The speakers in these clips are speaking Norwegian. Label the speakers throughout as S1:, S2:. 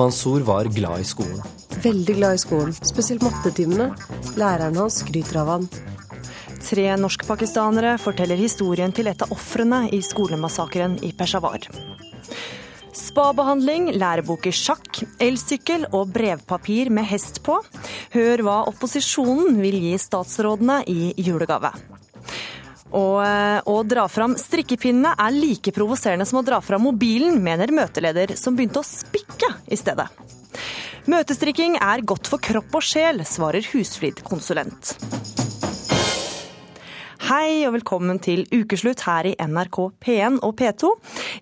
S1: Mansour var glad i skolen.
S2: Veldig glad i skolen, spesielt mattetimene. Læreren hans skryter av han.
S3: Tre norskpakistanere forteller historien til et av ofrene i skolemassakren i Peshawar. Spabehandling, lærebok i sjakk, elsykkel og brevpapir med hest på. Hør hva opposisjonen vil gi statsrådene i julegave. Og eh, å dra fram strikkepinnene er like provoserende som å dra fram mobilen, mener møteleder, som begynte å spikke i stedet. Møtestrikking er godt for kropp og sjel, svarer husflidkonsulent. Hei og velkommen til ukeslutt her i NRK P1 og P2.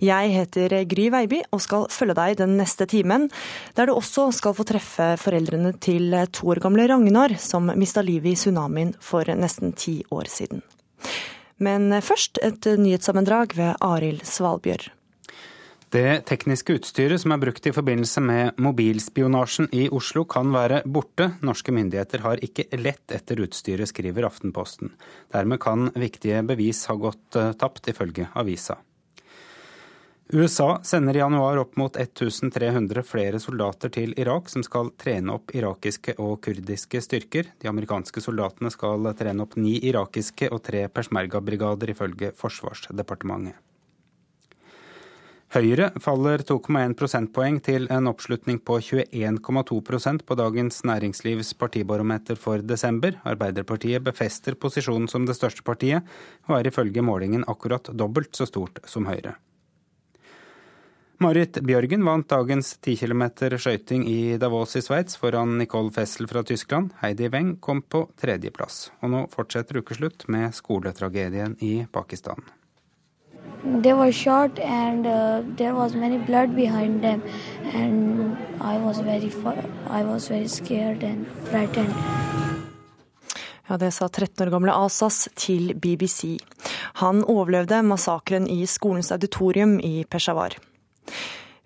S3: Jeg heter Gry Veiby og skal følge deg den neste timen, der du også skal få treffe foreldrene til to år gamle Ragnar, som mista livet i tsunamien for nesten ti år siden. Men først et nyhetssammendrag ved Arild Svalbjørg.
S4: Det tekniske utstyret som er brukt i forbindelse med mobilspionasjen i Oslo kan være borte. Norske myndigheter har ikke lett etter utstyret, skriver Aftenposten. Dermed kan viktige bevis ha gått eh, tapt, ifølge avisa. USA sender i januar opp mot 1300 flere soldater til Irak, som skal trene opp irakiske og kurdiske styrker. De amerikanske soldatene skal trene opp ni irakiske og tre persmerga-brigader, ifølge Forsvarsdepartementet. Høyre faller 2,1 prosentpoeng til en oppslutning på 21,2% på dagens Næringslivs partibarometer for desember. Arbeiderpartiet befester posisjonen som det største partiet, og er ifølge målingen akkurat dobbelt så stort som Høyre. Marit Bjørgen vant dagens 10 km skøyting i Davos i Sveits foran Nicole Fessel fra Tyskland. Heidi Weng kom på tredjeplass. Og nå fortsetter ukeslutt med skoletragedien i Pakistan.
S5: They were shot and uh, there was many blood behind them and I was very I was very scared and frightened.
S3: Ja, Det sa 13 år gamle Asas til BBC. Han overlevde massakren i skolens auditorium i Peshawar.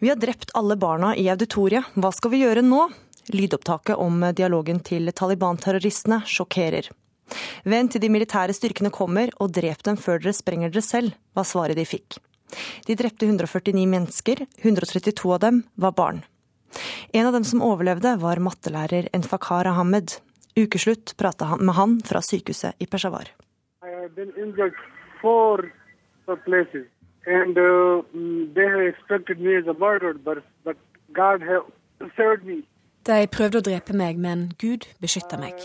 S3: Vi har drept alle barna i auditoriet, hva skal vi gjøre nå? Lydopptaket om dialogen til Taliban-terroristene sjokkerer. Vent til de militære styrkene kommer og drep dem før dere sprenger dere selv, var svaret de fikk. De drepte 149 mennesker, 132 av dem var barn. En av dem som overlevde, var mattelærer Enfakar Ahmed. Ukeslutt prata han med han fra sykehuset i Peshawar. And uh, they have expected me as a murderer, but, but God have saved me. De prøvde å drepe meg, men Gud beskytta meg.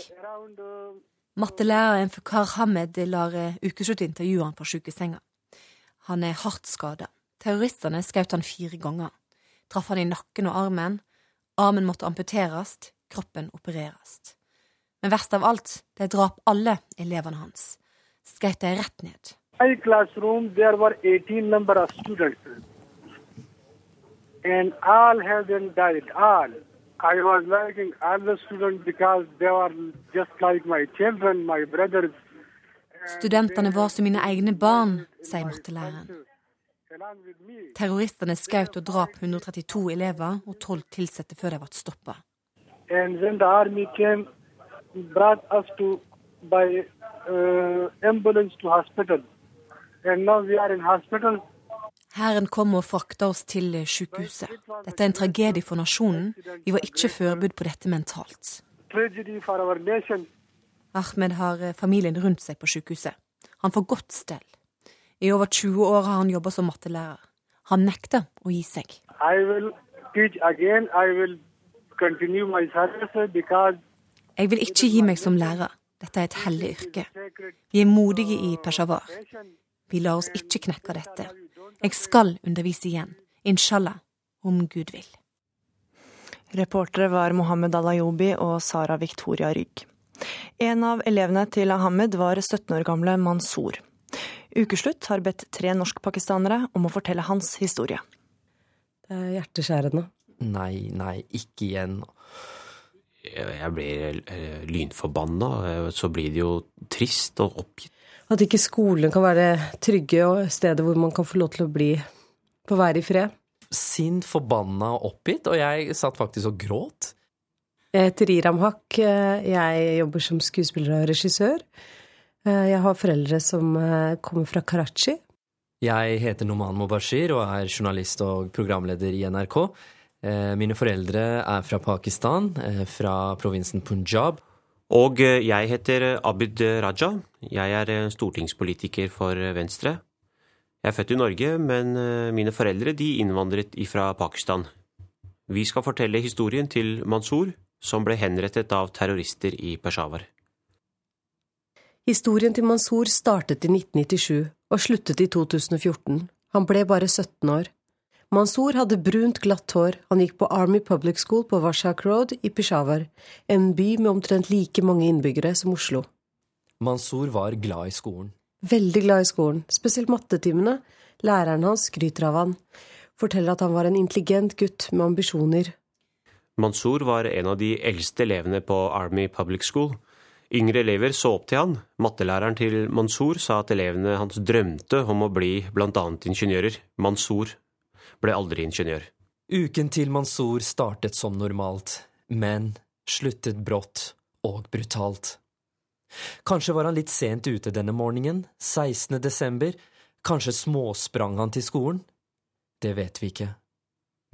S3: Mattelæreren Fakar Hamed lar ukeslutt intervjue han på sykesenga. Han er hardt skada. Terroristene skjøt han fire ganger. Traff han i nakken og armen. Armen måtte amputeres, kroppen opereres. Men verst av alt, de drap alle elevene hans. Skjøt de rett ned.
S6: My classroom, there were 18 number of students. And all have been died, all. I was liking all the students because they were just like my children, my brothers.
S3: Studentene var som mine egne barn, sier mattelæreren. Terroristene skjøt og drap 132 elever og 12 ansatte før de ble stoppa.
S6: Uh, ambulance to hospital. And now we are in hospital.
S3: Hæren kom og frakta oss til sykehuset. Dette er en tragedie for nasjonen. Vi var ikke forberedt på dette mentalt. Ahmed har eh, familien rundt seg på sykehuset. Han får godt stell. I over 20 år har han jobba som mattelærer. Han nekter å gi seg. Jeg vil ikke gi meg som lærer. Dette er et hellig yrke. Vi er modige i Peshawar. Vi lar oss ikke knekke dette. Jeg skal undervise igjen, inshallah, om Gud vil. Reportere var Mohammed Alayobi og Sara Victoria Rygg. En av elevene til Ahmed var 17 år gamle Mansour. Ukeslutt har bedt tre norskpakistanere om å fortelle hans historie.
S2: Det er hjerteskjærende.
S1: Nei, nei, ikke igjen. Jeg blir eh, lynforbanna. Så blir det jo trist og oppgitt.
S2: At ikke skolen kan være trygge og stedet hvor man kan få lov til å bli få være i fred.
S1: Sint, forbanna og oppgitt, og jeg satt faktisk og gråt.
S2: Jeg heter Iram Haq. Jeg jobber som skuespiller og regissør. Jeg har foreldre som eh, kommer fra Karachi.
S1: Jeg heter Noman Mubashir og er journalist og programleder i NRK.
S7: Eh, mine foreldre er fra Pakistan, eh, fra provinsen Punjab.
S1: Og eh, jeg heter Abid Raja. Jeg er stortingspolitiker for Venstre. Jeg er født i Norge, men mine foreldre de innvandret fra Pakistan. Vi skal fortelle historien til Mansour, som ble henrettet av terrorister i Peshawar.
S2: Historien til Mansour startet i 1997 og sluttet i 2014. Han ble bare 17 år. Mansour hadde brunt, glatt hår, han gikk på Army Public School på Washak Road i Peshawar, en by med omtrent like mange innbyggere som Oslo.
S7: Mansour var glad i skolen.
S2: Veldig glad i skolen, spesielt mattetimene. Læreren hans skryter av han, forteller at han var en intelligent gutt med ambisjoner.
S1: Mansour var en av de eldste elevene på Army Public School. Yngre elever så opp til han. Mattelæreren til Mansour sa at elevene hans drømte om å bli annet ingeniører. Mansour ble aldri ingeniør.
S7: Uken til Mansour startet som normalt, men sluttet brått og brutalt. Kanskje var han litt sent ute denne morgenen, 16. desember, kanskje småsprang han til skolen? Det vet vi ikke.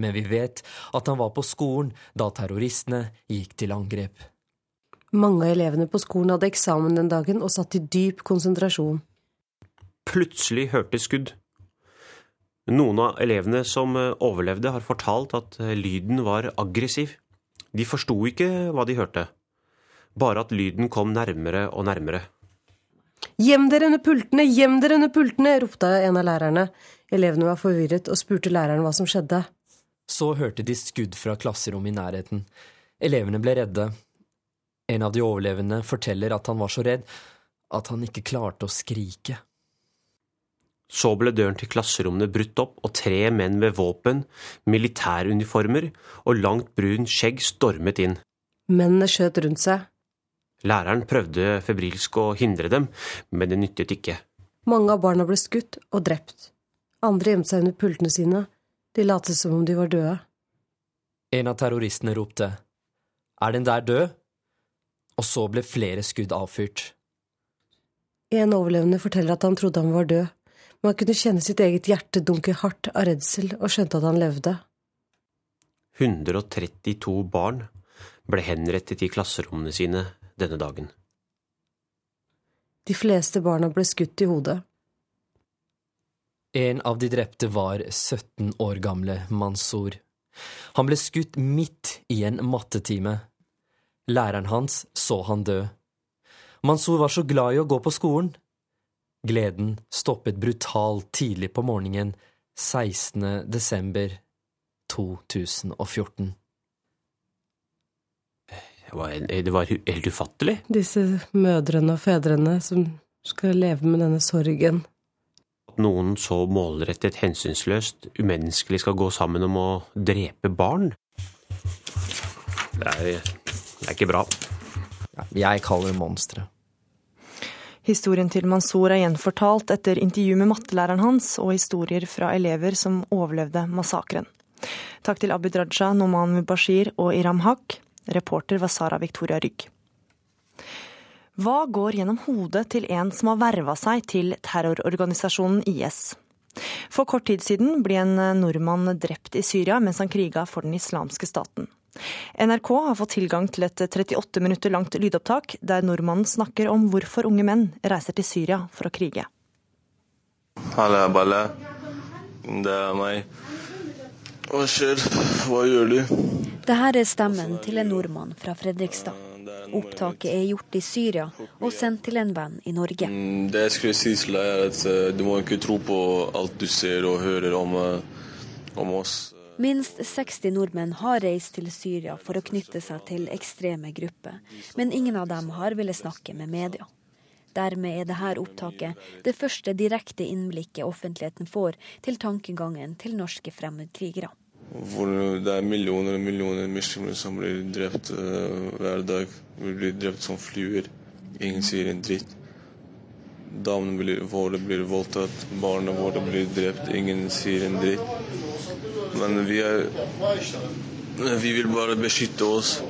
S7: Men vi vet at han var på skolen da terroristene gikk til angrep.
S2: Mange av elevene på skolen hadde eksamen den dagen og satt i dyp konsentrasjon.
S1: Plutselig hørte skudd. Noen av elevene som eh, overlevde, har fortalt at eh, lyden var aggressiv. De forsto ikke hva de hørte, bare at lyden kom nærmere og nærmere.
S2: Gjem dere under pultene, gjem dere under pultene, ropte en av lærerne. Elevene var forvirret og spurte læreren hva som skjedde.
S7: Så hørte de skudd fra klasserommet i nærheten. Elevene ble redde. En av de overlevende forteller at han var så redd at han ikke klarte å skrike.
S1: Så ble døren til klasserommene brutt opp, og tre menn med våpen, militæruniformer og langt brun skjegg stormet inn.
S2: Mennene skjøt rundt seg.
S1: Læreren prøvde febrilsk å hindre dem, men det nyttet ikke.
S2: Mange av barna ble skutt og drept. Andre gjemte seg under pultene sine. De lot som om de var døde.
S7: En av terroristene ropte, Er den der død? Og så ble flere skudd avfyrt.
S2: En overlevende forteller at han trodde han var død, men han kunne kjenne sitt eget hjerte dunke hardt av redsel og skjønte at han levde.
S1: 132 barn ble henrettet i klasserommene sine denne dagen.
S2: De fleste barna ble skutt i hodet.
S7: En av de drepte var 17 år gamle Mansour. Han ble skutt midt i en mattetime. Læreren hans så han dø. Mansour var så glad i å gå på skolen Gleden stoppet brutalt tidlig på morgenen 16. desember 2014.
S1: Det var, det var helt ufattelig.
S2: Disse mødrene og fedrene som skal leve med denne sorgen.
S1: At noen så målrettet, hensynsløst, umenneskelig skal gå sammen om å drepe barn. Det er, det er ikke bra.
S7: Jeg kaller det monstre.
S3: Historien til Mansour er gjenfortalt etter intervju med mattelæreren hans og historier fra elever som overlevde massakren. Takk til Abid Raja, Noman Mubashir og Iram Haq. Reporter var Sara Victoria Rygg. Hva går gjennom hodet til en som har verva seg til terrororganisasjonen IS? For kort tid siden ble en nordmann drept i Syria mens han kriga for den islamske staten. NRK har fått tilgang til et 38 minutter langt lydopptak der nordmannen snakker om hvorfor unge menn reiser til Syria for å krige.
S8: Halla, Balle. Det er meg. Hva skjer? Hva gjør du?
S9: Det her er stemmen til en nordmann fra Fredrikstad. Opptaket er gjort i Syria og sendt til en venn i Norge.
S8: Mm, det jeg skulle si til deg er at eh, Du må ikke tro på alt du ser og hører om, eh, om oss.
S9: Minst 60 nordmenn har reist til Syria for å knytte seg til ekstreme grupper, men ingen av dem har villet snakke med media. Dermed er dette opptaket det første direkte innblikket offentligheten får til tankegangen til norske fremmedkrigere.
S8: Hvor det er millioner og millioner muslimer som blir drept uh, hver dag. Vi blir drept som fluer. Ingen sier en dritt. Damene våre blir voldtatt, barna våre blir drept. Ingen sier en dritt. Men vi er Vi vil bare beskytte oss.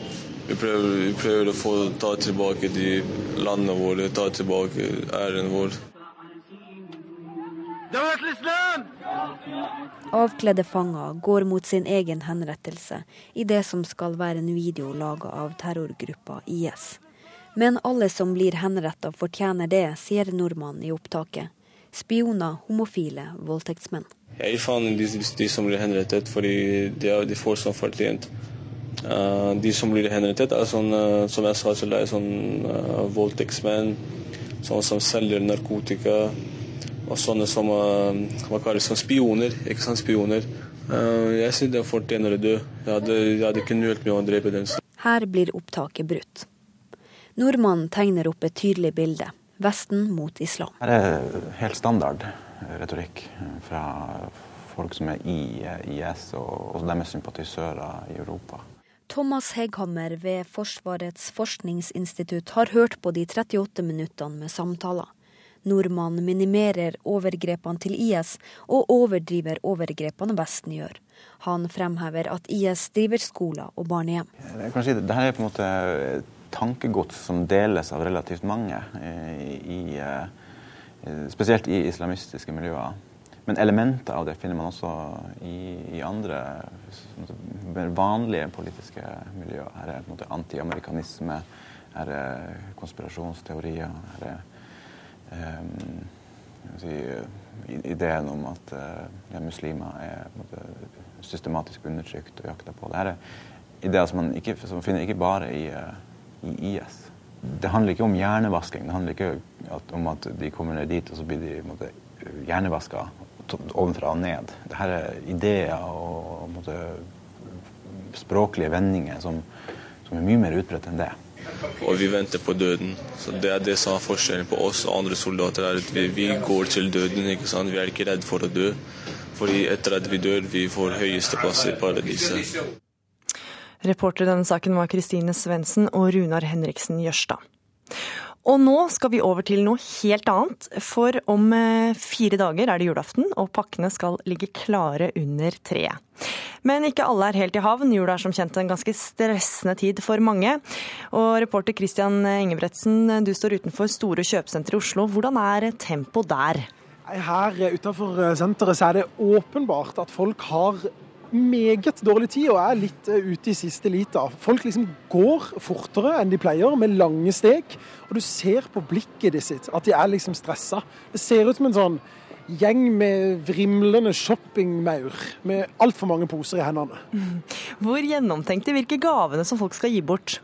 S8: Vi prøver, vi prøver å få ta tilbake de landene våre, ta tilbake æren vår.
S9: Avkledde fanger går mot sin egen henrettelse i det som skal være en video laga av terrorgruppa IS. Men alle som blir henretta fortjener det, sier nordmannen i opptaket. Spioner, homofile, voldtektsmenn.
S8: Jeg gir faen i de, de, som blir henrettet, fordi de, de får sånn fortjent. Uh, de som blir henrettet, er sånn, uh, som jeg sa, så det er sånn uh, voldtektsmenn, sånne som selger narkotika, og sånne som hva kalles som spioner. Ikke sant, spioner. jeg syns de fortjener å dø. Jeg hadde, jeg hadde ikke nølt med å drepe dem.
S9: Her blir opptaket brutt. Nordmannen tegner opp et tydelig bilde. Vesten mot islam.
S10: Det er helt standard retorikk fra folk som er i IS og, og deres sympatisører i Europa.
S9: Thomas Hegghammer ved Forsvarets forskningsinstitutt har hørt på de 38 minuttene med samtaler. Nordmannen minimerer overgrepene til IS, og overdriver overgrepene Vesten gjør. Han fremhever at IS driver skoler og barnehjem.
S10: Si det, Dette er på en måte tankegods som deles av relativt mange, i, i, spesielt i islamistiske miljøer. Men elementer av det finner man også i, i andre vanlige politiske miljøer. Her er på en antiamerikanisme, her er konspirasjonsteorier. her er um, si, ideen om at uh, muslimer er måte, systematisk undertrykt og jakta på. her er ideer som man ikke, som finner ikke bare i, uh, i IS. Det handler ikke om hjernevasking. Det handler ikke at, om at de kommer ned dit og så blir de måte, hjernevaska ovenfra og ned. Dette er ideer og måte, språklige vendinger som, som, er mye mer utbredt enn det.
S8: Og vi venter på døden. Så Det er det som er forskjellen på oss og andre soldater. er at Vi, vi går til døden. ikke sant? Vi er ikke redd for å dø. Fordi etter at vi dør, vi får høyeste plass i paradiset.
S3: Reporter i denne saken var Kristine Svendsen og Runar Henriksen Jørstad. Og nå skal vi over til noe helt annet. For om eh, fire dager er det julaften, og pakkene skal ligge klare under treet. Men ikke alle er helt i havn. Jula er som kjent en ganske stressende tid for mange. Og reporter Christian Ingebretsen, du står utenfor store kjøpesentre i Oslo. Hvordan er tempoet der?
S11: Her utenfor senteret er det åpenbart at folk har meget dårlig tid og er litt eh, ute i siste lita. Folk liksom går fortere enn de pleier, med lange steg. Og du ser på blikket sitt at de er liksom stressa. Det ser ut som en sånn gjeng med vrimlende shoppingmaur med altfor mange poser i hendene.
S3: Hvor gjennomtenkte virker gavene som folk skal gi bort?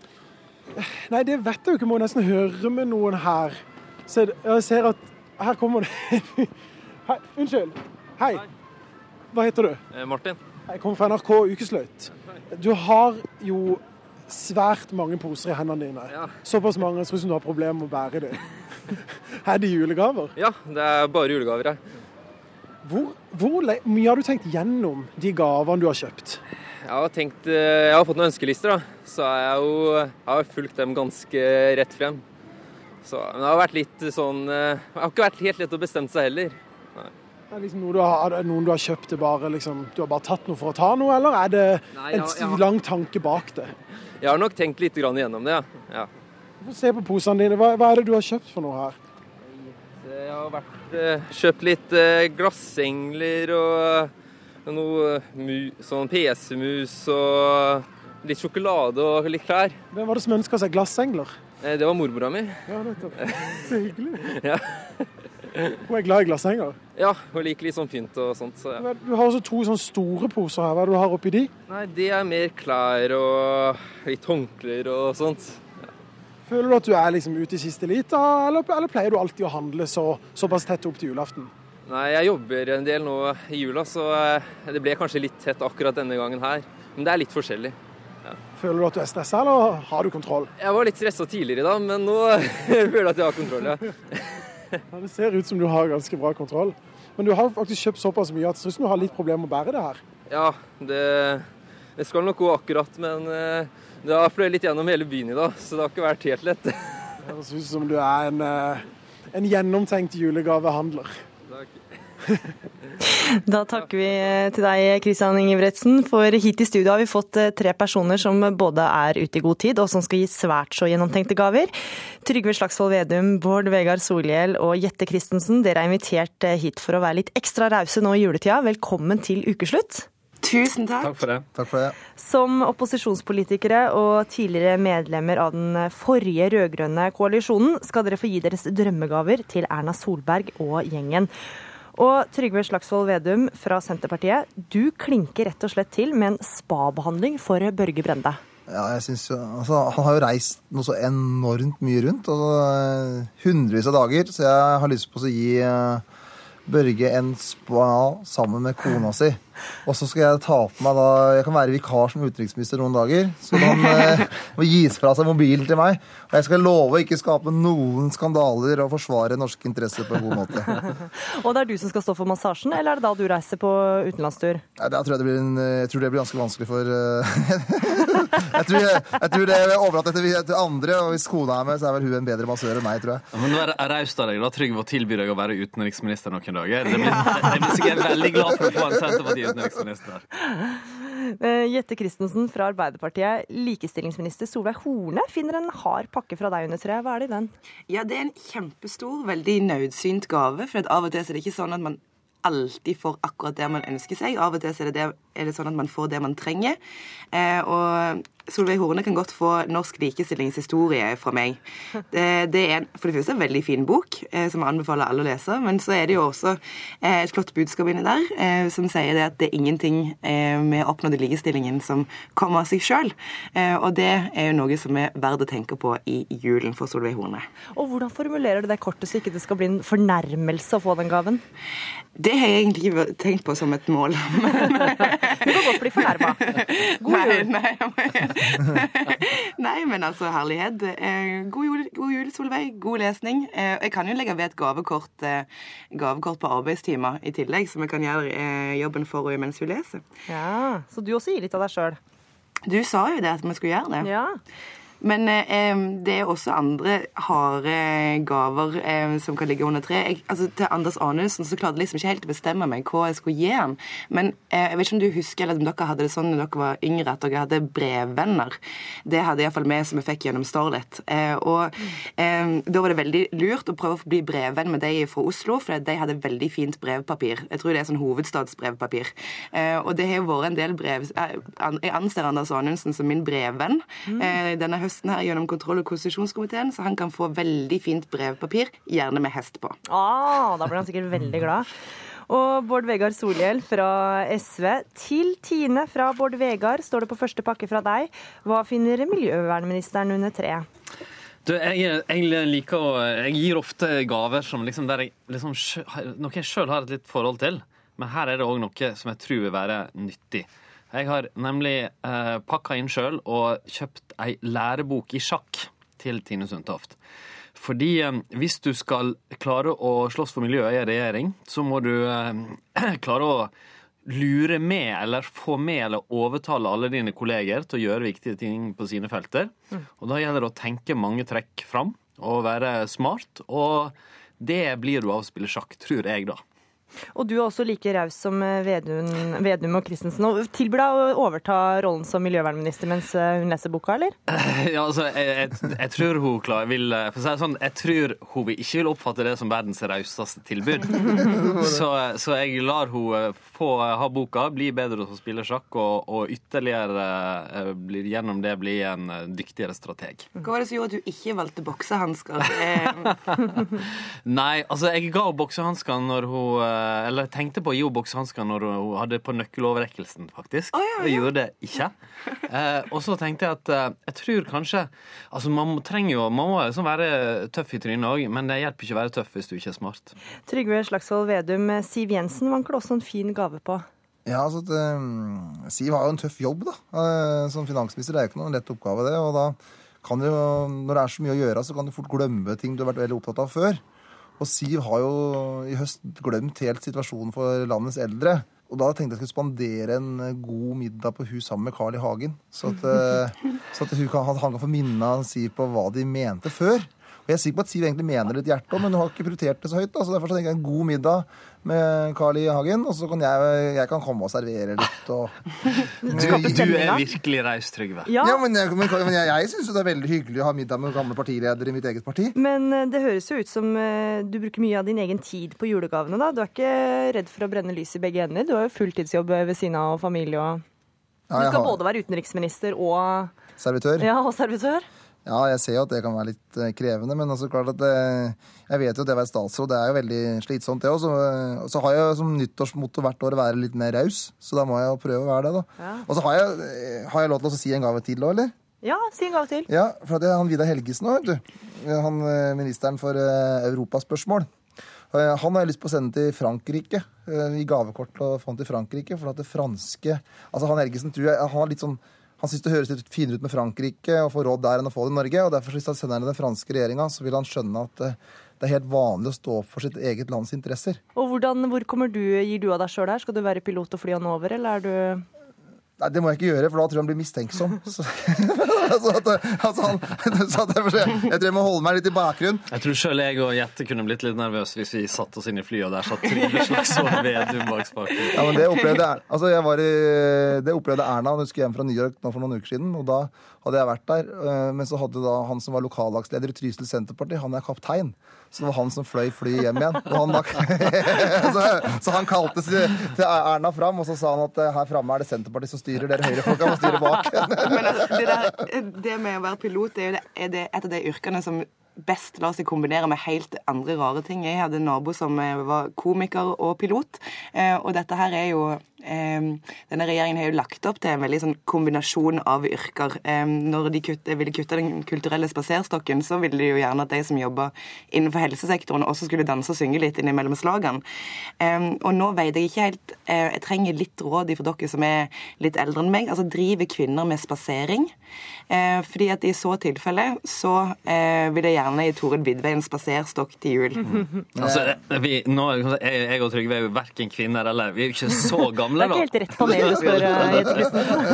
S11: Nei, det vet jeg jo ikke. Må nesten høre med noen her. Så jeg ser at her kommer det Hei, Unnskyld. Hei. Hva heter du?
S12: Eh, Martin.
S11: Jeg kommer fra NRK Ukesløyt. Du har jo svært mange poser i hendene dine. Ja. Såpass mange at du har problemer med å bære dem. er det julegaver?
S12: Ja, det er bare julegaver her.
S11: Hvor, hvor, mye har du tenkt gjennom de gavene du har kjøpt?
S12: Jeg har, tenkt, eh, jeg har fått noen ønskelister, da. så jeg, jo, jeg har fulgt dem ganske rett frem. Så, men det har vært litt sånn eh, Det har ikke vært helt lett å bestemme seg heller.
S11: Er det liksom noe du har, noen du har kjøpt det bare liksom, Du har bare tatt noe for å ta noe, eller er det Nei, en ja, ja. lang tanke bak det?
S12: Jeg har nok tenkt litt igjennom det, ja.
S11: Få se på posene dine. Hva, hva, er det du har kjøpt for noe her?
S12: Jeg har vært, eh, kjøpt litt eh, glassengler og noe mu, sånn PC-mus og litt sjokolade og litt klær.
S11: Hvem var det som ønska seg glassengler?
S12: Eh, det var mormora mi.
S11: Ja, nettopp. Så hyggelig. ja. Hun er glad i glasshenger?
S12: Ja, hun liker litt sånn pynt og sånt. Så ja.
S11: Du har også to sånne store poser her. Hva er det du har oppi de?
S12: Nei, Det er mer klær og litt håndklær og sånt. Ja.
S11: Føler du at du er liksom ute i siste lita, eller, eller, pleier du alltid å handle så, såpass tett opp til julaften?
S12: Nei, jeg jobber en del nå i jula, så eh, det ble kanskje litt tett akkurat denne gangen her. Men det er litt forskjellig.
S11: Ja. Føler du at du er stressa, eller har du kontroll?
S12: Jeg var litt stressa tidligere da, men nå føler jeg at jeg har kontroll, ja.
S11: Ja, Det ser ut som du har ganske bra kontroll. Men du har faktisk kjøpt såpass mye at det ser ut som du har litt problemer med å bære det her.
S12: Ja, det, det skal nok gå akkurat, men eh, det har fløyet litt gjennom hele byen i dag, så det har ikke vært helt lett.
S11: Det høres ut som du er en, eh, en gjennomtenkt julegavehandler.
S3: Da takker vi til deg, Kristian Ingebretsen, for hit i studio har vi fått eh, tre personer som både er ute i god tid, og som skal gi svært så gjennomtenkte gaver. Trygve Slagsvold Vedum, Bård Vegar Solhjell og Jette Christensen, dere er invitert eh, hit for å være litt ekstra rause nå i juletida. Velkommen til ukeslutt.
S13: Tusen takk.
S7: Takk for det.
S14: Takk for det.
S3: Som opposisjonspolitikere og tidligere medlemmer av den forrige rød-grønne koalisjonen, skal dere få gi deres drømmegaver til Erna Solberg og gjengen. Og Trygve Slagsvold Vedum fra Senterpartiet, du klinker rett og slett til med en spabehandling for Børge Brende.
S14: Ja, jeg synes, jo- altså, Han har jo reist noe så enormt mye rundt. Altså, hundrevis av dager. Så jeg har lyst på å gi eh, Børge en spa sammen med kona si. Og så skal jeg ta på meg da Jeg kan være vikar som utenriksminister noen dager. Så han eh, må gis fra seg mobilen til meg. Og jeg skal love å ikke skape noen skandaler og forsvare norske interesser på en god måte.
S3: Og det er du som skal stå for massasjen, eller er det da du reiser på utenlandstur?
S14: Ja, da tror jeg, det blir en, jeg tror det blir ganske vanskelig for eh, jeg, tror, jeg, jeg tror det er overlatt til, til andre, og hvis kona er med, så er vel hun en bedre massør enn meg, tror jeg.
S7: Ja, men nå er det raust av deg, da, Trygve, å tilby deg å være utenriksminister noen dager. Det blir, jeg blir sikkert veldig glad for å få en Senterparti-utenriksminister.
S3: Eh, Jette Christensen fra Arbeiderpartiet, likestillingsminister Solveig Horne finner en hard pakke fra deg under treet. Hva er det i den?
S13: Ja, det er en kjempestor, veldig nødsynt gave. For at av og til er det ikke sånn at man alltid får akkurat det man ønsker seg. Av og til er det, det, er det sånn at man får det man trenger. Eh, og Solveig Horne kan godt få norsk likestillingshistorie fra meg. Det, det er en, for det første en veldig fin bok, eh, som jeg anbefaler alle å lese. Men så er det jo også eh, et flott budskap inni der, eh, som sier det at det er ingenting eh, med oppnådd likestillingen som kommer av seg sjøl. Eh, og det er jo noe som er verdt å tenke på i julen for Solveig Horne.
S3: Og hvordan formulerer du det kortet så ikke det skal bli en fornærmelse å få den gaven?
S13: Det har jeg egentlig ikke tenkt på som et mål.
S3: Du kan godt bli fornærma. God jul.
S13: Nei, nei, nei, men altså, herlighet. Eh, God jul, god jul, Solveig. God lesning. Eh, Jeg kan jo legge ved et gavekort, eh, gavekort på arbeidstimer i tillegg, som jeg kan gjøre jobben for henne mens hun leser.
S3: Ja, Så du også gir litt av deg sjøl?
S13: Du sa jo det, at vi skulle gjøre det.
S3: Ja.
S13: Men eh, det er også andre harde gaver eh, som kan ligge under tre. Jeg, altså, til Anders Anundsen så klarte jeg liksom ikke helt å bestemme meg hva jeg skulle gi han. Men eh, jeg vet ikke om du husker eller om dere hadde det sånn når dere var yngre, at dere hadde brevvenner. Det hadde iallfall vi som vi fikk gjennom Starlet. Eh, og eh, da var det veldig lurt å prøve å bli brevvenn med de fra Oslo, for de hadde veldig fint brevpapir. Jeg tror det er sånn hovedstadsbrevpapir. Eh, og det har jo vært en del brev Jeg jeg anser Anders Anundsen som min brevvenn eh, denne høsten her gjennom kontroll- og konstitusjonskomiteen, så han kan få veldig fint brevpapir, gjerne med hest på.
S3: Ah, da blir han sikkert veldig glad. Og Bård Vegar Solhjell fra SV. Til Tine fra Bård Vegar står det på første pakke fra deg. Hva finner miljøvernministeren under treet?
S7: Du, jeg, jeg liker å Jeg gir ofte gaver som liksom der jeg liksom har- Noe jeg sjøl har et litt forhold til. Men her er det òg noe som jeg tror vil være nyttig. Jeg har nemlig eh, pakka inn sjøl og kjøpt ei lærebok i sjakk til Tine Sundtoft. Fordi eh, hvis du skal klare å slåss for miljøet i regjering, så må du eh, klare å lure med, eller få med eller overtale alle dine kolleger til å gjøre viktige ting på sine felter. Og da gjelder det å tenke mange trekk fram og være smart. Og det blir du av å spille sjakk, tror jeg, da.
S3: Og du er også like raus som eh, Vedum, Vedum og Christensen. Og tilbyr deg å overta rollen som miljøvernminister mens eh, hun leser boka, eller?
S7: Ja, altså, jeg, jeg, jeg tror hun klar, vil eh, For å si det sånn, jeg tror hun vil ikke vil oppfatte det som verdens rauseste tilbud. Så, så jeg lar hun få ha boka, bli bedre til å spille sjakk, og, og ytterligere blir, gjennom det bli en dyktigere strateg.
S13: Hva var det som gjorde at du ikke valgte boksehansker? Eh,
S7: Nei, altså jeg ga henne boksehanskene når hun Eller jeg tenkte på å gi henne boksehansker når hun hadde på nøkkeloverrekkelsen, faktisk.
S13: Oh, ja, ja.
S7: Jeg gjorde det ikke. Eh, og så tenkte jeg at eh, jeg tror kanskje Altså man trenger jo Man må liksom være tøff i trynet òg, men det hjelper ikke å være tøff hvis du ikke er smart.
S3: Trygve Slagsvold Vedum, eh, Siv Jensen vanker også en fin gave på.
S14: Ja, altså, at, eh, Siv har jo en tøff jobb da, eh, som finansminister. Det er jo ikke noen lett oppgave, det. og da kan du, jo, Når det er så mye å gjøre, så kan du fort glemme ting du har vært veldig opptatt av før. Og Siv har jo i høst glemt helt situasjonen for landets eldre. Og da tenkte jeg skulle spandere en eh, god middag på hus sammen med Carl I. Hagen. Så at, eh, så at hun kan, han kan få minna Siv på hva de mente før. Jeg er sikker på at Siv egentlig mener det i hjertet òg, men hun har ikke prioritert det så høyt. Da. Så derfor så tenker jeg en god middag med Carl I. Hagen, og så kan jeg, jeg kan komme og servere litt og
S7: Du, du er virkelig raus, Trygve.
S14: Ja, men, jeg, men, men jeg, jeg syns det er veldig hyggelig å ha middag med gamle partiledere i mitt eget parti.
S3: Men eh, det høres jo ut som eh, du bruker mye av din egen tid på julegavene, da. Du er ikke redd for å brenne lys i begge ender? Du har jo fulltidsjobb ved siden av og familie og Du skal både være utenriksminister og,
S14: Servitør.
S3: ja, og servitør?
S14: Ja, jeg ser jo at det kan være litt eh, krevende, men altså klart at det, jeg vet jo at det å være statsråd det er jo veldig slitsomt, det òg. Så, eh, så har jeg som nyttårsmotto hvert år å være litt mer raus, så da må jeg jo prøve å være det, da.
S3: Ja.
S14: Og så har jeg, eh, har jeg lov til å si en gave til òg, eller?
S3: Ja, si en gave til.
S14: Ja, for det er han Vidar Helgesen òg, vet du. Han eh, ministeren for eh, europaspørsmål. Eh, Han har jeg lyst på å sende til Frankrike, eh, i gavekort til få han til Frankrike. For at det franske Altså, han Helgesen tror jeg han har litt sånn han syns det høres litt finere ut med Frankrike og få råd der enn å få det i Norge. og Derfor hvis han sender den franske regjeringa, så vil han skjønne at eh, det er helt vanlig å stå opp for sitt eget lands interesser.
S3: Og hvordan, hvor kommer du, gir du av deg sjøl her? Skal du være pilot og fly han over, eller er du
S14: Nei, det må jeg ikke gjøre, for da tror jeg han blir mistenksom. Så, altså, at, altså, han, så at jeg, jeg tror jeg må holde meg litt i bakgrunnen.
S7: Jeg tror sjøl jeg og Jette kunne blitt litt nervøse hvis vi satte oss inn i flyet, og der satt Trine Slagsvold Vedum bak spaken.
S14: Ja, men det opplevde, altså, jeg var i, det opplevde Erna hun skulle hjem fra New York nå for noen uker siden. og Da hadde jeg vært der. øh, Men så hadde da han som var lokallagsleder i Trysil Senterparti, han er kaptein. Så det var han som fløy flyet hjem igjen. Han så, så han kalte til til Erna fram, og så sa han at eh, her framme er det Senterpartiet som styrer, dere høyrefolka må styre bak.
S13: Men altså, det, der, det med å være pilot det er, det, er det et av de yrkene som best lar seg kombinere med helt andre rare ting. Jeg hadde en nabo som eh, var komiker og pilot, eh, og dette her er jo Denne regjeringen har jo lagt opp til en veldig sånn kombinasjon av yrker. Eh, Når de kutte, ville kutte den kulturelle spaserstokken, så ville de jo gjerne at de som jobber innenfor helsesektoren, også skulle danse og synge litt innimellom slagene. Eh, Og nå vet jeg ikke helt eh, Jeg trenger litt råd fra dere som er litt eldre enn meg. Altså, driver kvinner med spasering? Fordi at i så tilfelle så eh, vil jeg gjerne gi Torunn Vidvei en spaserstokk til jul.
S7: Altså, vi, nå, jeg og Trygve er jo verken kvinner eller Vi er jo ikke så gamle,
S3: Det er ikke helt rett panel du spør, eh, Jette Christensen.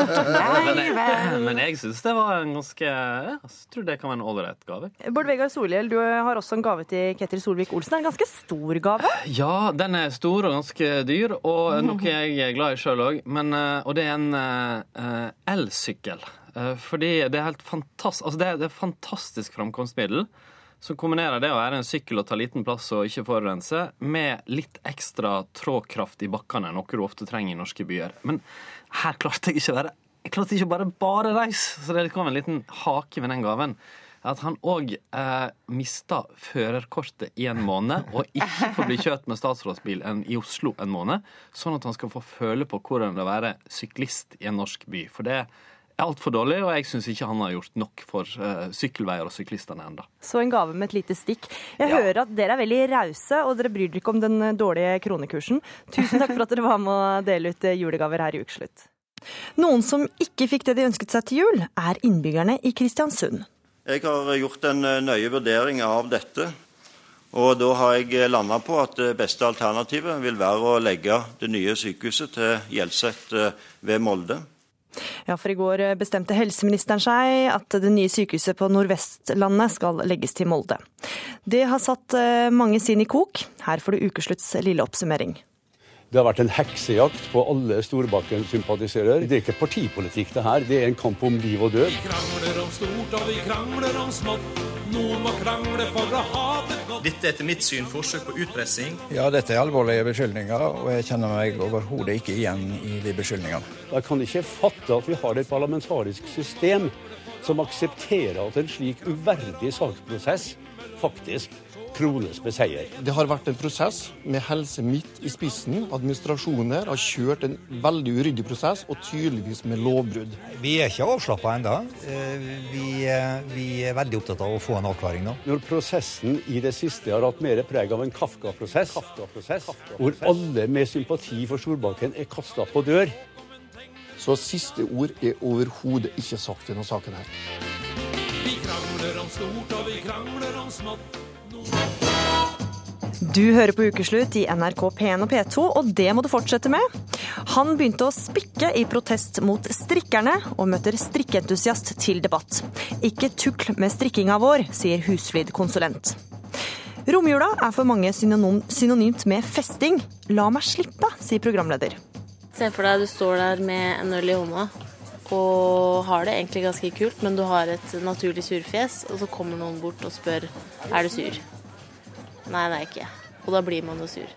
S7: Men jeg, men jeg syns det var en ganske Jeg tror det kan være en ålreit gave.
S3: Bård Vegar Solhjell, du har også en gave til Ketil Solvik-Olsen. En ganske stor gave.
S7: Ja, den er stor og ganske dyr, og noe jeg er glad i sjøl òg. Og det er en eh, elsykkel. Eh, fordi det er helt fantastisk Altså, det er, det er et fantastisk framkomstmiddel. Som kombinerer det å være en sykkel og ta liten plass og ikke forurense, med litt ekstra trådkraft i bakkene, noe du ofte trenger i norske byer. Men her klarte jeg ikke å være Jeg klarte ikke bare bare reise, så det kom en liten hake ved den gaven. At han òg eh, mista førerkortet i en måned, og ikke får bli kjørt med statsrådsbil i Oslo en måned, sånn at han skal få føle på hvordan det er å være syklist i en norsk by. For det altfor dårlig, og jeg syns ikke han har gjort nok for uh, sykkelveier og syklistene enda.
S3: Så en gave med et lite stikk. Jeg hører at dere er veldig rause, og dere bryr dere ikke om den eh, dårlige kronekursen. Tusen takk for at dere var med å dele ut eh, julegaver her i Ukeslutt. Noen som ikke fikk det de ønsket seg til jul, er innbyggerne i Kristiansund.
S15: Jeg har gjort en nøye vurdering av dette. Og da har jeg landa på at det beste alternativet vil være å legge det nye sykehuset til Hjelset ved Molde.
S3: Ja, for i går eh, bestemte helseministeren seg at det nye sykehuset på Nordvestlandet skal legges til Molde. Det har satt eh, mange sinn i kok. Her får du ukeslutts lille oppsummering.
S16: Det har vært en heksejakt på alle Storbakken-sympatisører. Det er ikke partipolitikk, det her. Det er en kamp om liv og død.
S17: krangler om stort, og vi krangler om smått. Noen må krangle for å ha det godt.
S18: Dette er etter mitt syn forsøk på utpressing.
S19: Ja, dette er alvorlige beskyldninger, og jeg kjenner meg overhodet ikke igjen i de beskyldningene.
S16: Jeg kan ikke fatte at vi har et parlamentarisk system som aksepterer at en slik uverdig saksprosess faktisk krones med seier.
S20: Det har vært en prosess med Helse Midt i spissen. Administrasjoner har kjørt en veldig uryddig prosess, og tydeligvis med lovbrudd.
S21: Vi er ikke avslappa ennå. Vi, eh, vi er veldig opptatt av å få en avklaring nå.
S16: Når prosessen i det siste har hatt mer preg av en Kafka-prosess, hvor alle med sympati for Storbanken er kasta på dør
S20: Så siste ord er overhodet ikke sagt i denne saken her.
S17: Vi krangler om stort, og vi krangler om smått.
S3: Du hører på Ukeslutt i NRK P1 og P2, og det må du fortsette med. Han begynte å spikke i protest mot strikkerne, og møter strikkeentusiast til debatt. Ikke tukl med strikkinga vår, sier Husflid-konsulent. Romjula er for mange synonym, synonymt med festing. La meg slippe, sier programleder.
S22: Se for deg du står der med en øl i hånda og har det egentlig ganske kult, men du har et naturlig surfjes, og så kommer noen bort og spør er du sur. Nei, det er jeg ikke. Og da blir man jo sur.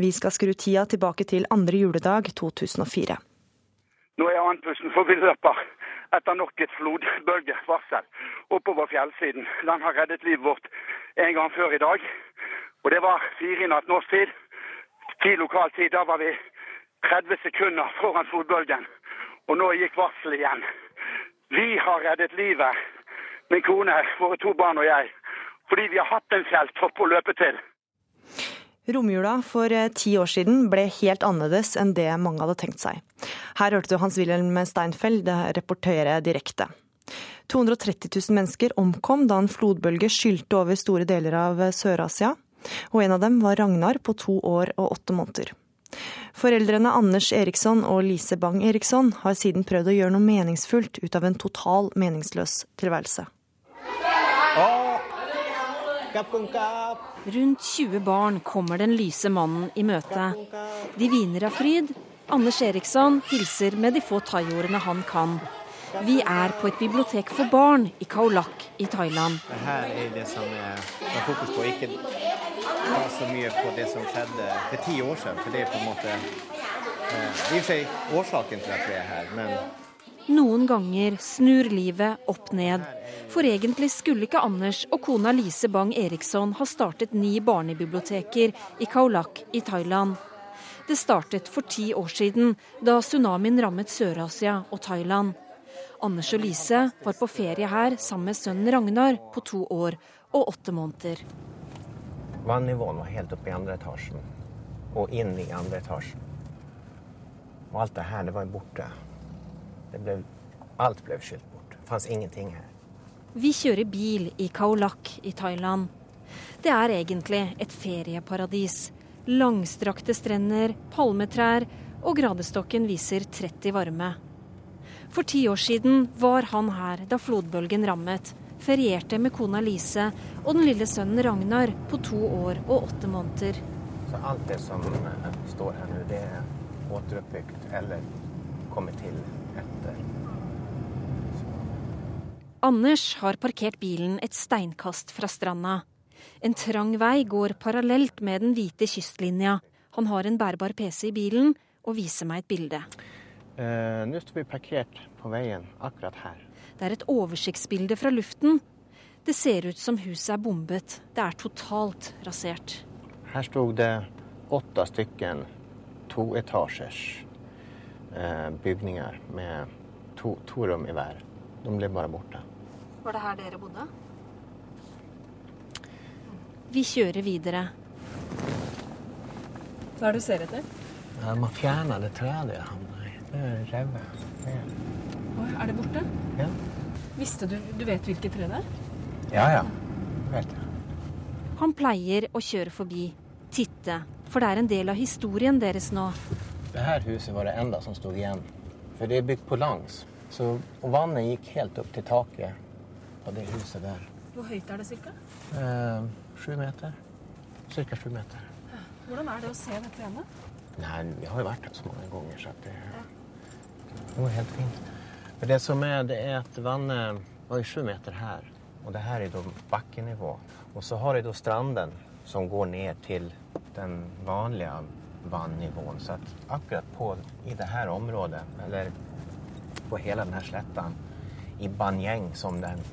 S3: Vi skal skru tida tilbake til andre juledag 2004.
S23: Nå er andpusten forbi-løper etter nok et flodbølgevarsel oppover fjellsiden. Den har reddet livet vårt en gang før i dag. Og det var fire i natt norsk tid. Ti lokal tid. Da var vi 30 sekunder foran flodbølgen. Og nå gikk varselet igjen. Vi har reddet livet, min kone, våre to barn og jeg, fordi vi har hatt en fjelltopp å løpe til.
S3: Romjula for eh, ti år siden ble helt annerledes enn det mange hadde tenkt seg. Her hørte du Hans-Wilhelm Steinfeld reportere direkte. 230 000 mennesker omkom da en flodbølge skylte over store deler av Sør-Asia, og en av dem var Ragnar på to år og åtte måneder. Foreldrene Anders Eriksson og Lise Bang Eriksson har siden prøvd å gjøre noe meningsfullt ut av en total meningsløs tilværelse.
S24: Rundt 20 barn kommer den lyse mannen i møte. De hviner av fryd. Anders Eriksson hilser med de få thaiordene han kan. Vi er på et bibliotek for barn i Kaulak i Thailand.
S25: Her er det som er fokus på, ikke ta så mye på det som skjedde for ti år siden. For det er på en måte eh, i og for seg årsaken til at vi er her. men
S24: noen ganger snur livet opp ned. For egentlig skulle ikke Anders og kona Lise Bang Eriksson ha startet ni barnebiblioteker i Kaulak i Thailand. Det startet for ti år siden, da tsunamien rammet Sør-Asia og Thailand. Anders og Lise var på ferie her sammen med sønnen Ragnar på to år og åtte måneder.
S25: Vannivåen var helt oppe i andre etasjen og inn i andre etasjen. Og alt det her, det var borte. Ble, alt ble skylt bort. Det fantes ingenting her.
S24: Vi kjører bil i Kaolak i Thailand. Det er egentlig et ferieparadis. Langstrakte strender, palmetrær, og gradestokken viser 30 varme. For ti år siden var han her da flodbølgen rammet. Ferierte med kona Lise og den lille sønnen Ragnar på to år og åtte måneder.
S25: Så alt det som står her nå, det er återuppbygd eller kommet til etter.
S24: Anders har parkert bilen et steinkast fra stranda. En trang vei går parallelt med den hvite kystlinja. Han har en bærbar PC i bilen og viser meg et bilde.
S25: Eh, Nå står vi parkert på veien akkurat her.
S24: Det er et oversiktsbilde fra luften. Det ser ut som huset er bombet. Det er totalt rasert.
S25: Her sto det åtte stykken toetasjers eh, bygninger med to, to rom i hver. De ble bare borte.
S24: Var det her dere bodde? Vi kjører videre.
S26: Hva er det du ser etter?
S25: Ja, man fjerner det treet jeg havna i. Det er revet.
S26: Oi, er det borte?
S25: Ja.
S26: Visste du Du vet hvilket tre det er?
S25: Ja, ja. Vet jeg.
S24: Han pleier å kjøre forbi, titte, for det er en del av historien deres nå.
S25: Det her huset var det enda som sto igjen. For det er bygd på langs. Så vannet gikk helt opp til taket på det huset der.
S26: Hvor høyt er det ca.?
S25: Eh, sju meter. Ca. sju meter.
S26: Hvordan er det å se dette igjen?
S25: Nei, Vi har jo vært her så mange ganger, så det, det var helt fint. Men det som er, det er at vannet var jo sju meter her, og det her er da bakkenivå. Og så har jeg da stranden som går ned til den vanlige vannivåen. Så at akkurat på, i det her området, eller på hele denne sletta, i Banyeng, som den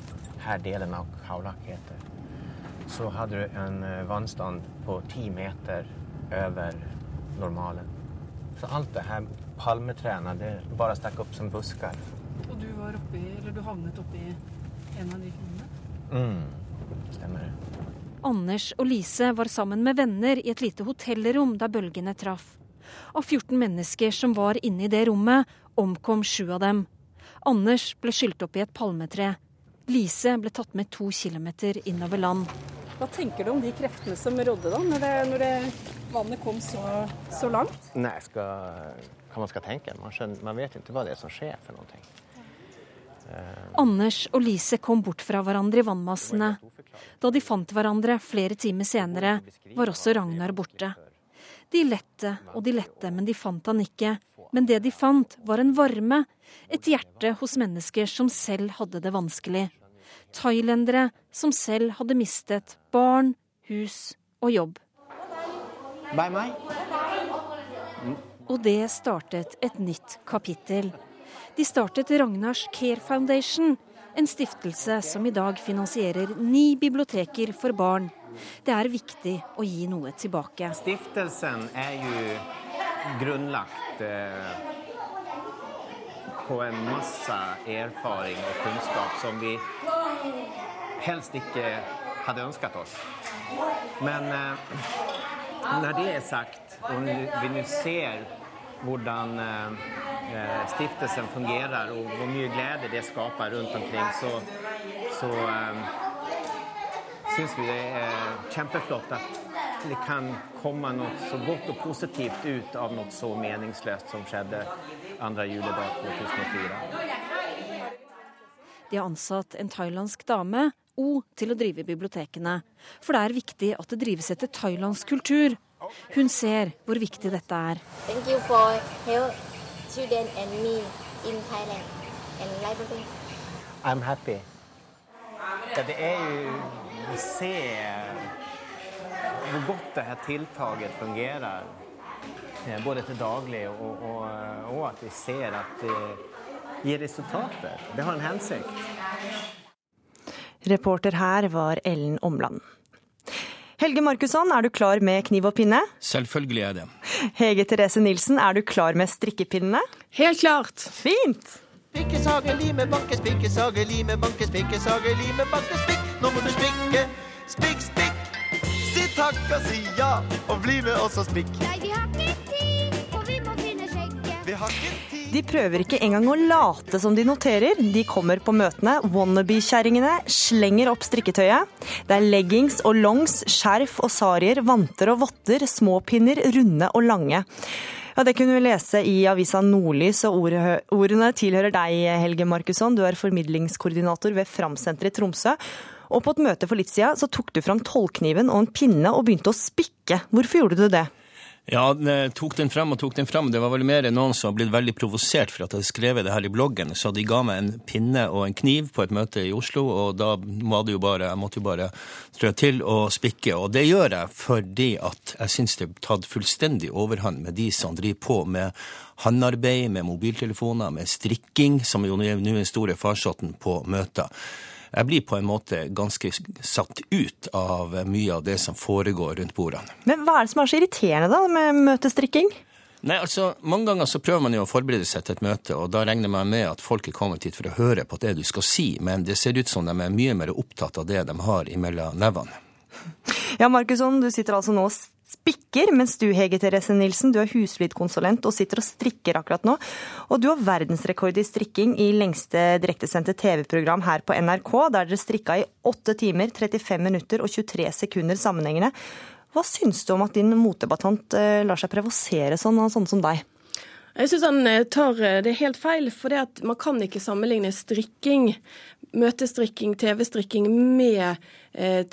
S25: her delen av Kaulak heter, så hadde du en vannstand på ti meter over normalen. Så alt det her palmetrærne det bare stakk opp som busker.
S26: Og du var oppi, eller du havnet oppi en av de kronene?
S25: Mm, stemmer det.
S24: Anders og Lise var sammen med venner i et lite hotellrom da bølgene traff. Av 14 mennesker som var inne i det rommet, omkom sju av dem. Anders ble skylt opp i et palmetre. Lise ble tatt med to kilometer innover land.
S26: Hva tenker du om de kreftene som rådde da, når, det, når det, vannet kom så, så langt?
S27: Nei, skal, hva man skal tenke. Man, skjønner, man vet ikke hva det er som skjer for noe.
S24: Anders og Lise kom bort fra hverandre i vannmassene. Da de fant hverandre flere timer senere, var også Ragnar borte. De lette og de lette, men de fant han ikke. Men det de fant, var en varme, et hjerte hos mennesker som selv hadde det vanskelig thailendere som selv hadde mistet barn, hus og jobb.
S27: Bye, bye.
S24: Og det startet et nytt kapittel. De startet Ragnars Care Foundation, en stiftelse som i dag finansierer ni biblioteker for barn. Det er viktig å gi noe tilbake.
S27: Stiftelsen er jo grunnlagt eh, på en masse erfaring og kunnskap som vi helst ikke hadde ønsket oss. Men eh, når det er sagt, og vi nå ser hvordan eh, stiftelsen fungerer, og hvor mye glede det skaper rundt omkring, så, så eh, syns vi det er kjempeflott at det kan komme noe så godt og positivt ut av noe så meningsløst som skjedde 2. juledag 2004.
S24: De har ansatt en thailandsk dame, O, til å drive bibliotekene. For det er viktig at det drives etter thailandsk kultur. Hun ser hvor viktig dette er.
S28: Thank you for help children and me in Thailand and library.
S27: I'm happy. Ja, det er jo å se hvor godt dette tiltaket fungerer. Både til daglig og, og, og at vi ser at det gir resultater. Det har en hensikt.
S3: Reporter her var Ellen Omland. Helge Markusson, er du klar med kniv og pinne?
S29: Selvfølgelig er det.
S3: Hege Therese Nilsen, er du klar med strikkepinnene?
S30: Helt klart.
S3: Fint!
S20: Spikkesage, lime, banke, spikkesage, lime, banke, spikkesage, lime, banke, spikk. Nå må du spikke, spikk, spikk. Si takk og si ja, og bli med oss og spikk.
S28: Nei, vi har ikke
S3: De prøver ikke engang å late som de noterer. De kommer på møtene. Wannabe-kjerringene slenger opp strikketøyet. Det er leggings og longs, skjerf og sarier, vanter og votter, småpinner, runde og lange. Ja, Det kunne vi lese i avisa Nordlys, og ordene tilhører deg, Helge Markusson. Du er formidlingskoordinator ved Framsenteret i Tromsø. Og på et møte for litt siden så tok du fram tollkniven og en pinne og begynte å spikke. Hvorfor gjorde du det?
S29: Ja, tok den frem og tok den frem. Det var vel mer noen som har blitt veldig provosert for at jeg hadde skrevet det her i bloggen. Så de ga meg en pinne og en kniv på et møte i Oslo, og da det jo bare, jeg måtte jo bare trå til og spikke. Og det gjør jeg fordi at jeg syns det er tatt fullstendig overhånd med de som driver på med håndarbeid, med mobiltelefoner, med strikking, som jo nå er den store farsotten på møter jeg blir på en måte ganske satt ut av mye av det som foregår rundt bordene.
S3: Men hva er det som er så irriterende da med møtestrikking?
S29: Nei, altså, Mange ganger så prøver man jo å forberede seg til et møte, og da regner man med at folk er kommet hit for å høre på det du skal si, men det ser ut som de er mye mer opptatt av det de har imellom nevene.
S3: Ja, Markusson, du sitter altså nå og spikker, mens du, Hege Therese Nilsen, du er husflidkonsulent og sitter og strikker akkurat nå. Og du har verdensrekord i strikking i lengste direktesendte TV-program her på NRK, der dere strikka i 8 timer, 35 minutter og 23 sekunder sammenhengende. Hva syns du om at din motebatant lar seg provosere sånn av sånne som deg?
S30: Jeg syns han tar det helt feil, for man kan ikke sammenligne strikking, møtestrikking, TV-strikking med eh,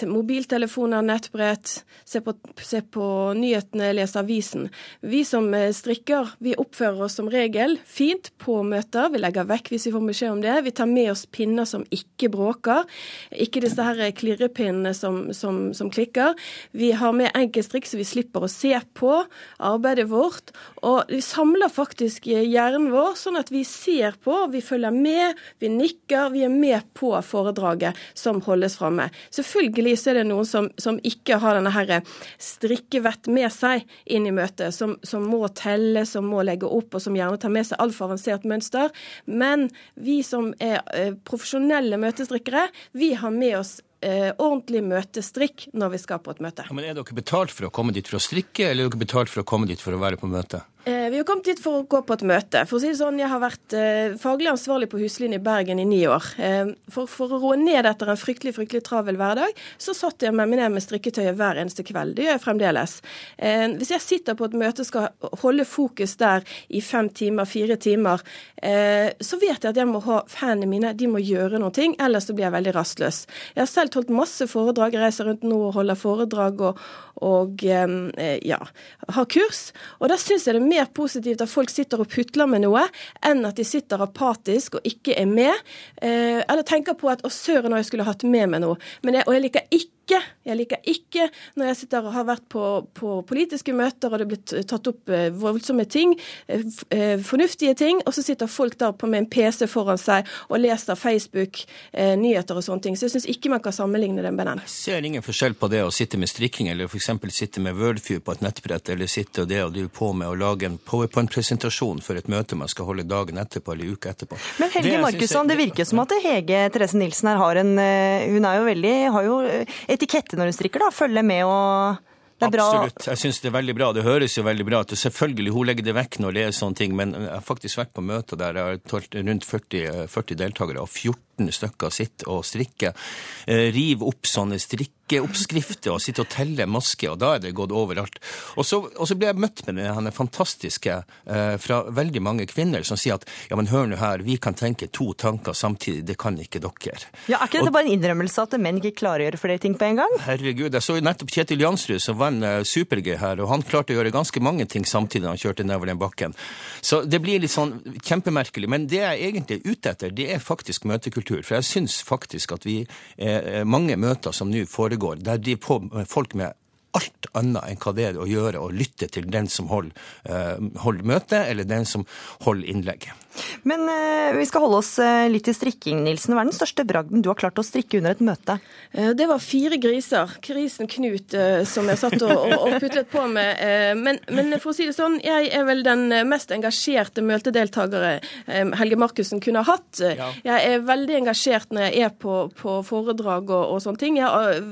S30: mobiltelefoner, nettbrett, se på, se på, nyhetene, lese avisen. Vi som strikker, vi oppfører oss som regel fint på møter. Vi legger vekk hvis vi får beskjed om det. Vi tar med oss pinner som ikke bråker. Ikke disse her klirrepinnene som, som, som klikker. Vi har med enkeltstrikk så vi slipper å se på arbeidet vårt. Og vi samler faktisk hjernen vår sånn at vi ser på, vi følger med, vi nikker, vi er med på foredraget som holdes framme. Selvfølgelig så er det noen som, som ikke har denne her strikkevett med seg inn i møtet, som, som, må telle, som må legge opp, og som gjerne tar med seg altfor avansert mønster. Men vi som er profesjonelle møtestrikkere, vi har med oss ordentlig møtestrikk når vi skal på et møte.
S29: Ja, men Er dere betalt for å komme dit for å strikke, eller er dere betalt for å komme dit for å være på møte?
S30: Vi vi har kommet dit for å gå på et møte. For å si det sånn, Jeg har vært eh, faglig ansvarlig på Huslinjen i Bergen i ni år. Eh, for, for å roe ned etter en fryktelig fryktelig travel hverdag, så satt jeg meg ned med strikketøyet hver eneste kveld. Det gjør jeg fremdeles. Eh, hvis jeg sitter på et møte og skal holde fokus der i fem timer, fire timer, eh, så vet jeg at jeg må ha fanene mine, de må gjøre noe, ellers så blir jeg veldig rastløs. Jeg har selv holdt masse foredrag, jeg reiser rundt nå og holder foredrag og, og eh, ja, har kurs. Og da syns jeg det er mer positivt at folk sitter og putler med noe, enn at de sitter apatisk og ikke er med. Eh, eller tenker på at å søren, jeg skulle hatt med meg noe. Men jeg, og jeg liker ikke jeg liker ikke når jeg sitter og har vært på, på politiske møter og det er blitt tatt opp eh, voldsomme ting, eh, eh, fornuftige ting, og så sitter folk der med en PC foran seg og leser Facebook, nyheter og sånne ting. Så jeg syns ikke man kan sammenligne det med den.
S29: Jeg ser ingen forskjell på det å sitte med strikking, eller f.eks. sitte med Wordfew på et nettbrett, eller sitte og det og drive på med å lage en PowerPoint-presentasjon for et møte man skal holde dagen etterpå eller uka etterpå.
S3: Men Helge Markusson, det virker som at Hege Therese Nilsen her har en Hun er jo veldig, har jo etikette når hun strikker, da. Følge med og Det er bra.
S29: Absolutt. Jeg syns det er veldig bra. Det høres jo veldig bra ut. Selvfølgelig, hun legger det vekk når det er sånne ting, men jeg har faktisk vært på møter der jeg har rundt 40, eh, 40 deltakere, og 14 stykker sitter og strikker. Eh, river opp sånne strikkeoppskrifter og sitter og teller masker, og da er det gått overalt. Og så, og så ble jeg møtt med denne fantastiske eh, fra veldig mange kvinner som sier at ja, men hør nå her, vi kan tenke to tanker samtidig, det kan ikke dere.
S3: Ja, Er ikke dette bare en innrømmelse at menn ikke klarer å gjøre flere ting på en gang?
S29: Herregud, jeg så jo nettopp Kjetil Jansrud som vant eh, Super-G her, og han klarte å gjøre ganske mange ting samtidig da han kjørte nedover den bakken. Så det blir litt sånn kjempemerkelig. Men det jeg egentlig er ute etter, det er faktisk møtekultur. For jeg syns faktisk at vi eh, mange møter som nå foregår, der de på folk med alt annet enn hva det er å gjøre, å lytte til den som holder, eh, holder møte, eller den som holder innlegget.
S3: Men eh, vi skal holde oss eh, litt til strikking, Nilsen. Hva er den største bragden du har klart å strikke under et møte?
S30: Eh, Det var fire griser. Grisen Knut som jeg satt og, og, putlet på med. Eh, Men, men for å si det sånn, jeg er vel den mest engasjerte møtedeltakere Helge Markussen kunne ha hatt. Jeg er veldig engasjert når jeg er på, på foredrag og, og sånne ting. Jeg,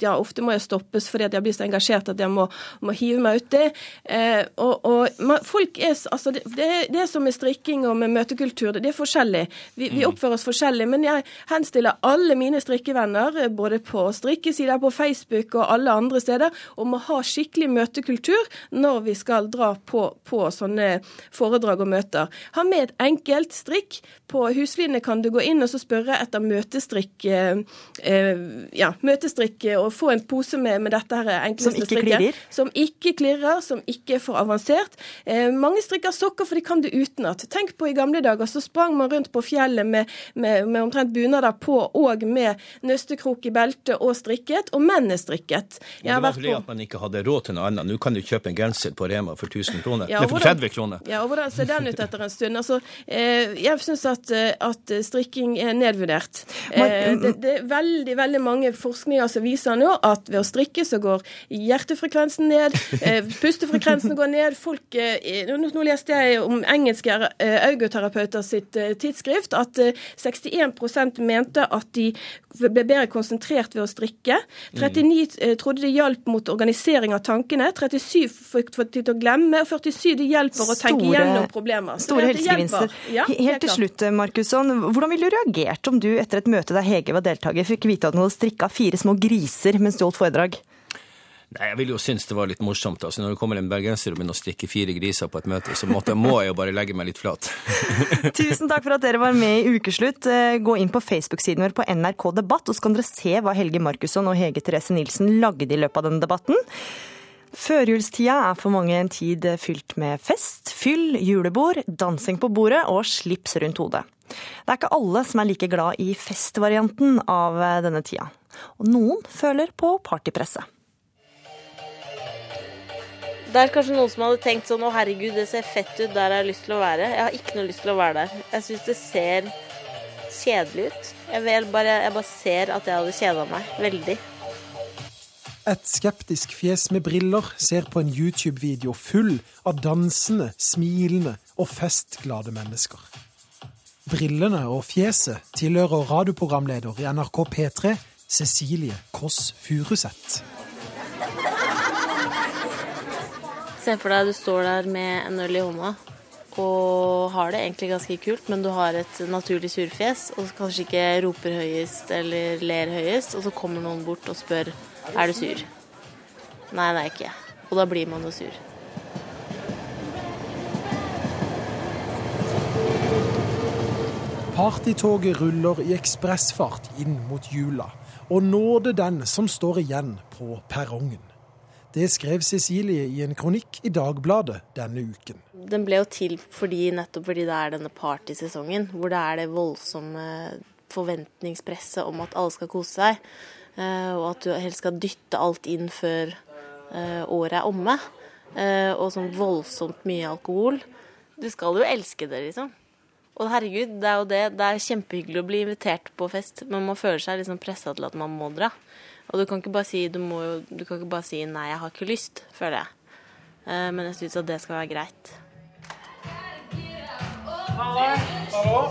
S30: ja, ofte må jeg stoppes fordi at jeg blir så engasjert at jeg må, må hive meg uti. Eh, og, og folk er, altså, det, det er- det som med strikking og med møtekultur, det, er forskjellig. Vi, vi oppfører oss forskjellig. Men jeg henstiller alle mine strikkevenner, eh, både på strikkesider, på Facebook og alle andre steder, om å ha skikkelig møtekultur når vi skal dra på, på sånne foredrag og møter. Ha med et enkelt strikk. På Huslinje kan du gå inn og så spørre etter møtestrikk, eh, eh, ja, møtestrikk og få en pose med, med dette her enkleste
S3: Som ikke klirrer?
S30: Som ikke klirrer, som ikke er for avansert. Eh, mange strikker sokker, for de kan du utenat. Tenk på i gamle dager, så sprang man rundt på fjellet med, med, med omtrent bunader på, og med nøstekrok i beltet og strikket, og mennene strikket. Jeg
S29: Det
S30: har
S29: var
S30: vært
S29: fordi
S30: på
S29: at man ikke hadde råd til noe annet. Nå kan du kjøpe en genser på Rema for 1000 kroner.
S30: Ja,
S29: Nei, for 30 kroner.
S30: Ja, og hvordan ser den ut etter en stund? Altså, eh, jeg syns at, eh, at strikking er nedvurdert. Eh, det, det er veldig veldig mange forskninger som viser nå at ved å strikke så går hjertefrekvensen ned, eh, pustefrekvensen går ned. Folk, eh, nå, leste jeg om engelske eh, augoterapeuter sitt tidsskrift at eh, 61% mente at de ble bedre konsentrert ved å strikke. 39 eh, trodde det hjalp mot organisering av tankene. 37 fikk tid til å glemme, og 47 det hjelper å tenke gjennom problemer.
S3: Store helsegevinster.
S30: Ja,
S3: Helt til slutt, Markusson. Hvordan ville du reagert om du etter et møte der Hege var deltaker, fikk vite at hun hadde strikka fire små griser mens du holdt foredrag?
S29: Nei, Jeg ville jo synes det var litt morsomt. altså Når det kommer en bergenser og begynner å strikke fire griser på et møte, så måtte, må jeg jo bare legge meg litt flat.
S3: Tusen takk for at dere var med i Ukeslutt. Eh, Gå inn på Facebook-siden vår på NRK Debatt, og så kan dere se hva Helge Markusson og Hege Therese Nilsen lagde i løpet av denne debatten. Førjulstida er for mange en tid fylt med fest, fyll, julebord, dansing på bordet og slips rundt hodet. Det er ikke alle som er like glad i festvarianten av eh, denne tida. Og noen føler på partypresset.
S22: Det er kanskje noen som hadde tenkt sånn å herregud, det ser fett ut, der har jeg lyst til å være. Jeg har ikke noe lyst til å være der. Jeg syns det ser kjedelig ut. Jeg, bare, jeg bare ser at jeg hadde kjeda meg veldig.
S31: Et skeptisk fjes med briller ser på en YouTube-video full av dansende, smilende og festglade mennesker. Brillene og fjeset tilhører radioprogramleder i NRK P3, Cecilie Kåss Furuseth.
S22: Se for deg du står der med en øl i hånda og har det egentlig ganske kult, men du har et naturlig surfjes og kanskje ikke roper høyest eller ler høyest, og så kommer noen bort og spør er du sur. Nei, det er ikke. Og da blir man jo sur.
S11: Partytoget ruller i ekspressfart inn mot jula, og nåde den som står igjen på perrongen. Det skrev Cecilie i en kronikk i Dagbladet denne uken.
S22: Den ble jo til fordi, nettopp fordi det er denne partysesongen, hvor det er det voldsomme forventningspresset om at alle skal kose seg, eh, og at du helst skal dytte alt inn før eh, året er omme. Eh, og sånn voldsomt mye alkohol. Du skal jo elske det, liksom. Og herregud, det er jo det. Det er kjempehyggelig å bli invitert på fest, men man føler seg liksom pressa til at man må dra. Og du kan ikke bare si du, må du kan ikke bare si 'nei, jeg har ikke lyst', føler jeg. Eh, men jeg syns at det skal være greit.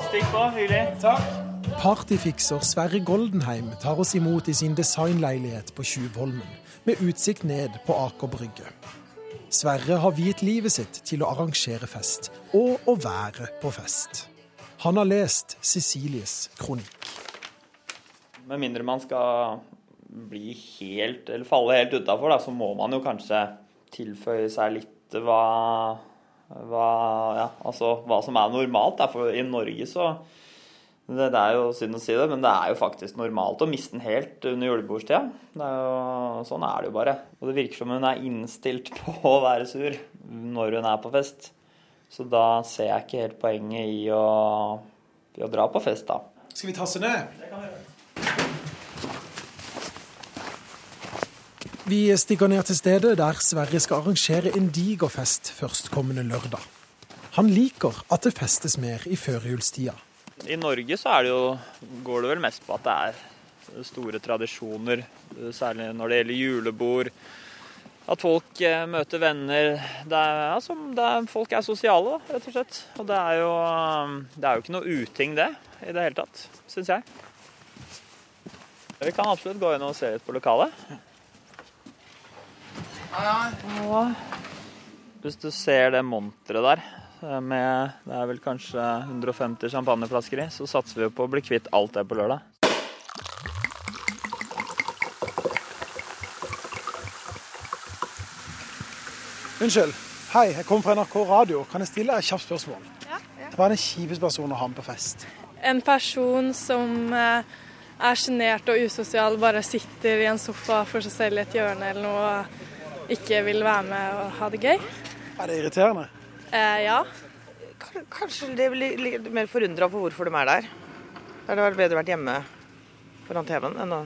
S32: Stikk på. Hyggelig. Takk.
S11: Partyfikser Sverre Goldenheim tar oss imot i sin designleilighet på Tjuvholmen, med utsikt ned på Aker Brygge. Sverre har viet livet sitt til å arrangere fest, og å være på fest. Han har lest Cecilies kronikk.
S32: Med mindre man skal bli helt, eller falle helt utafor, så må man jo kanskje tilføye seg litt hva, hva, ja, altså, hva som er normalt. Da. For i Norge så det, det, er jo synd å si det, men det er jo faktisk normalt å miste den helt under julebordstida. sånn er det jo bare. Og det virker som hun er innstilt på å være sur når hun er på fest. Så da ser jeg ikke helt poenget i å, i å dra på fest, da.
S11: Skal vi tasse ned?
S32: Det kan vi gjøre.
S11: Vi stikker ned til stedet der Sverre skal arrangere en diger fest førstkommende lørdag. Han liker at det festes mer i førjulstida.
S32: I Norge så det jo, går det vel mest på at det er store tradisjoner, særlig når det gjelder julebord. At folk eh, møter venner. Det er, altså, det er, folk er sosiale, rett og slett. Og det er, jo, det er jo ikke noe uting, det, i det hele tatt, syns jeg. Vi kan absolutt gå inn og se litt på lokalet. Hvis du ser det monteret der, med det er vel kanskje 150 champagneflasker i, så satser vi på å bli kvitt alt det på lørdag.
S11: Unnskyld. Hei, jeg kommer fra NRK Radio. Kan jeg stille deg et kjapt spørsmål?
S33: Ja, ja.
S11: Hva er den kjipeste personen å ha med på fest?
S33: En person som eh, er sjenert og usosial, bare sitter i en sofa for seg selv i et hjørne eller noe og ikke vil være med og ha det gøy.
S11: Er det irriterende?
S33: Eh, ja.
S34: Kanskje de blir litt mer forundra for hvorfor de er der. Det hadde vært bedre vært hjemme foran TV-en enn å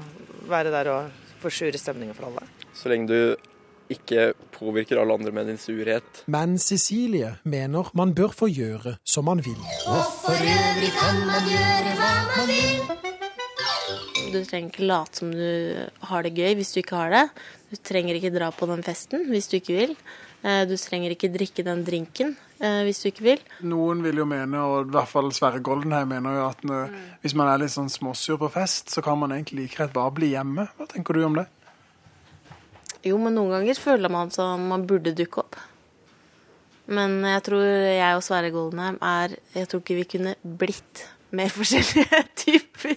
S34: være der og forsure stemningen for alle.
S35: Så lenge du ikke påvirker alle andre med din surhet.
S11: Men Cecilie mener man bør få gjøre som man vil.
S36: Og for øvrig kan man gjøre hva man vil.
S22: Du trenger ikke late som du har det gøy hvis du ikke har det. Du trenger ikke dra på den festen hvis du ikke vil. Eh, Du trenger ikke drikke den drinken eh, hvis du ikke vil.
S11: Noen vil jo mene, og i hvert fall Sverre Goldenheim mener jo at når, hvis man er litt sånn småsur på fest, så kan man egentlig like greit bare bli hjemme. Hva tenker du om det?
S22: Jo, men noen ganger føler man som man burde dukke opp. Men jeg tror jeg og Sverre Goldenheim er Jeg tror ikke vi kunne blitt mer forskjellige typer.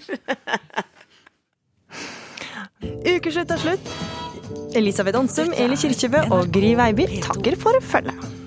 S3: Ukeslutt er slutt. Elisabeth Onsum, Eli Kirkjebø og Gry Veiby takker for følget.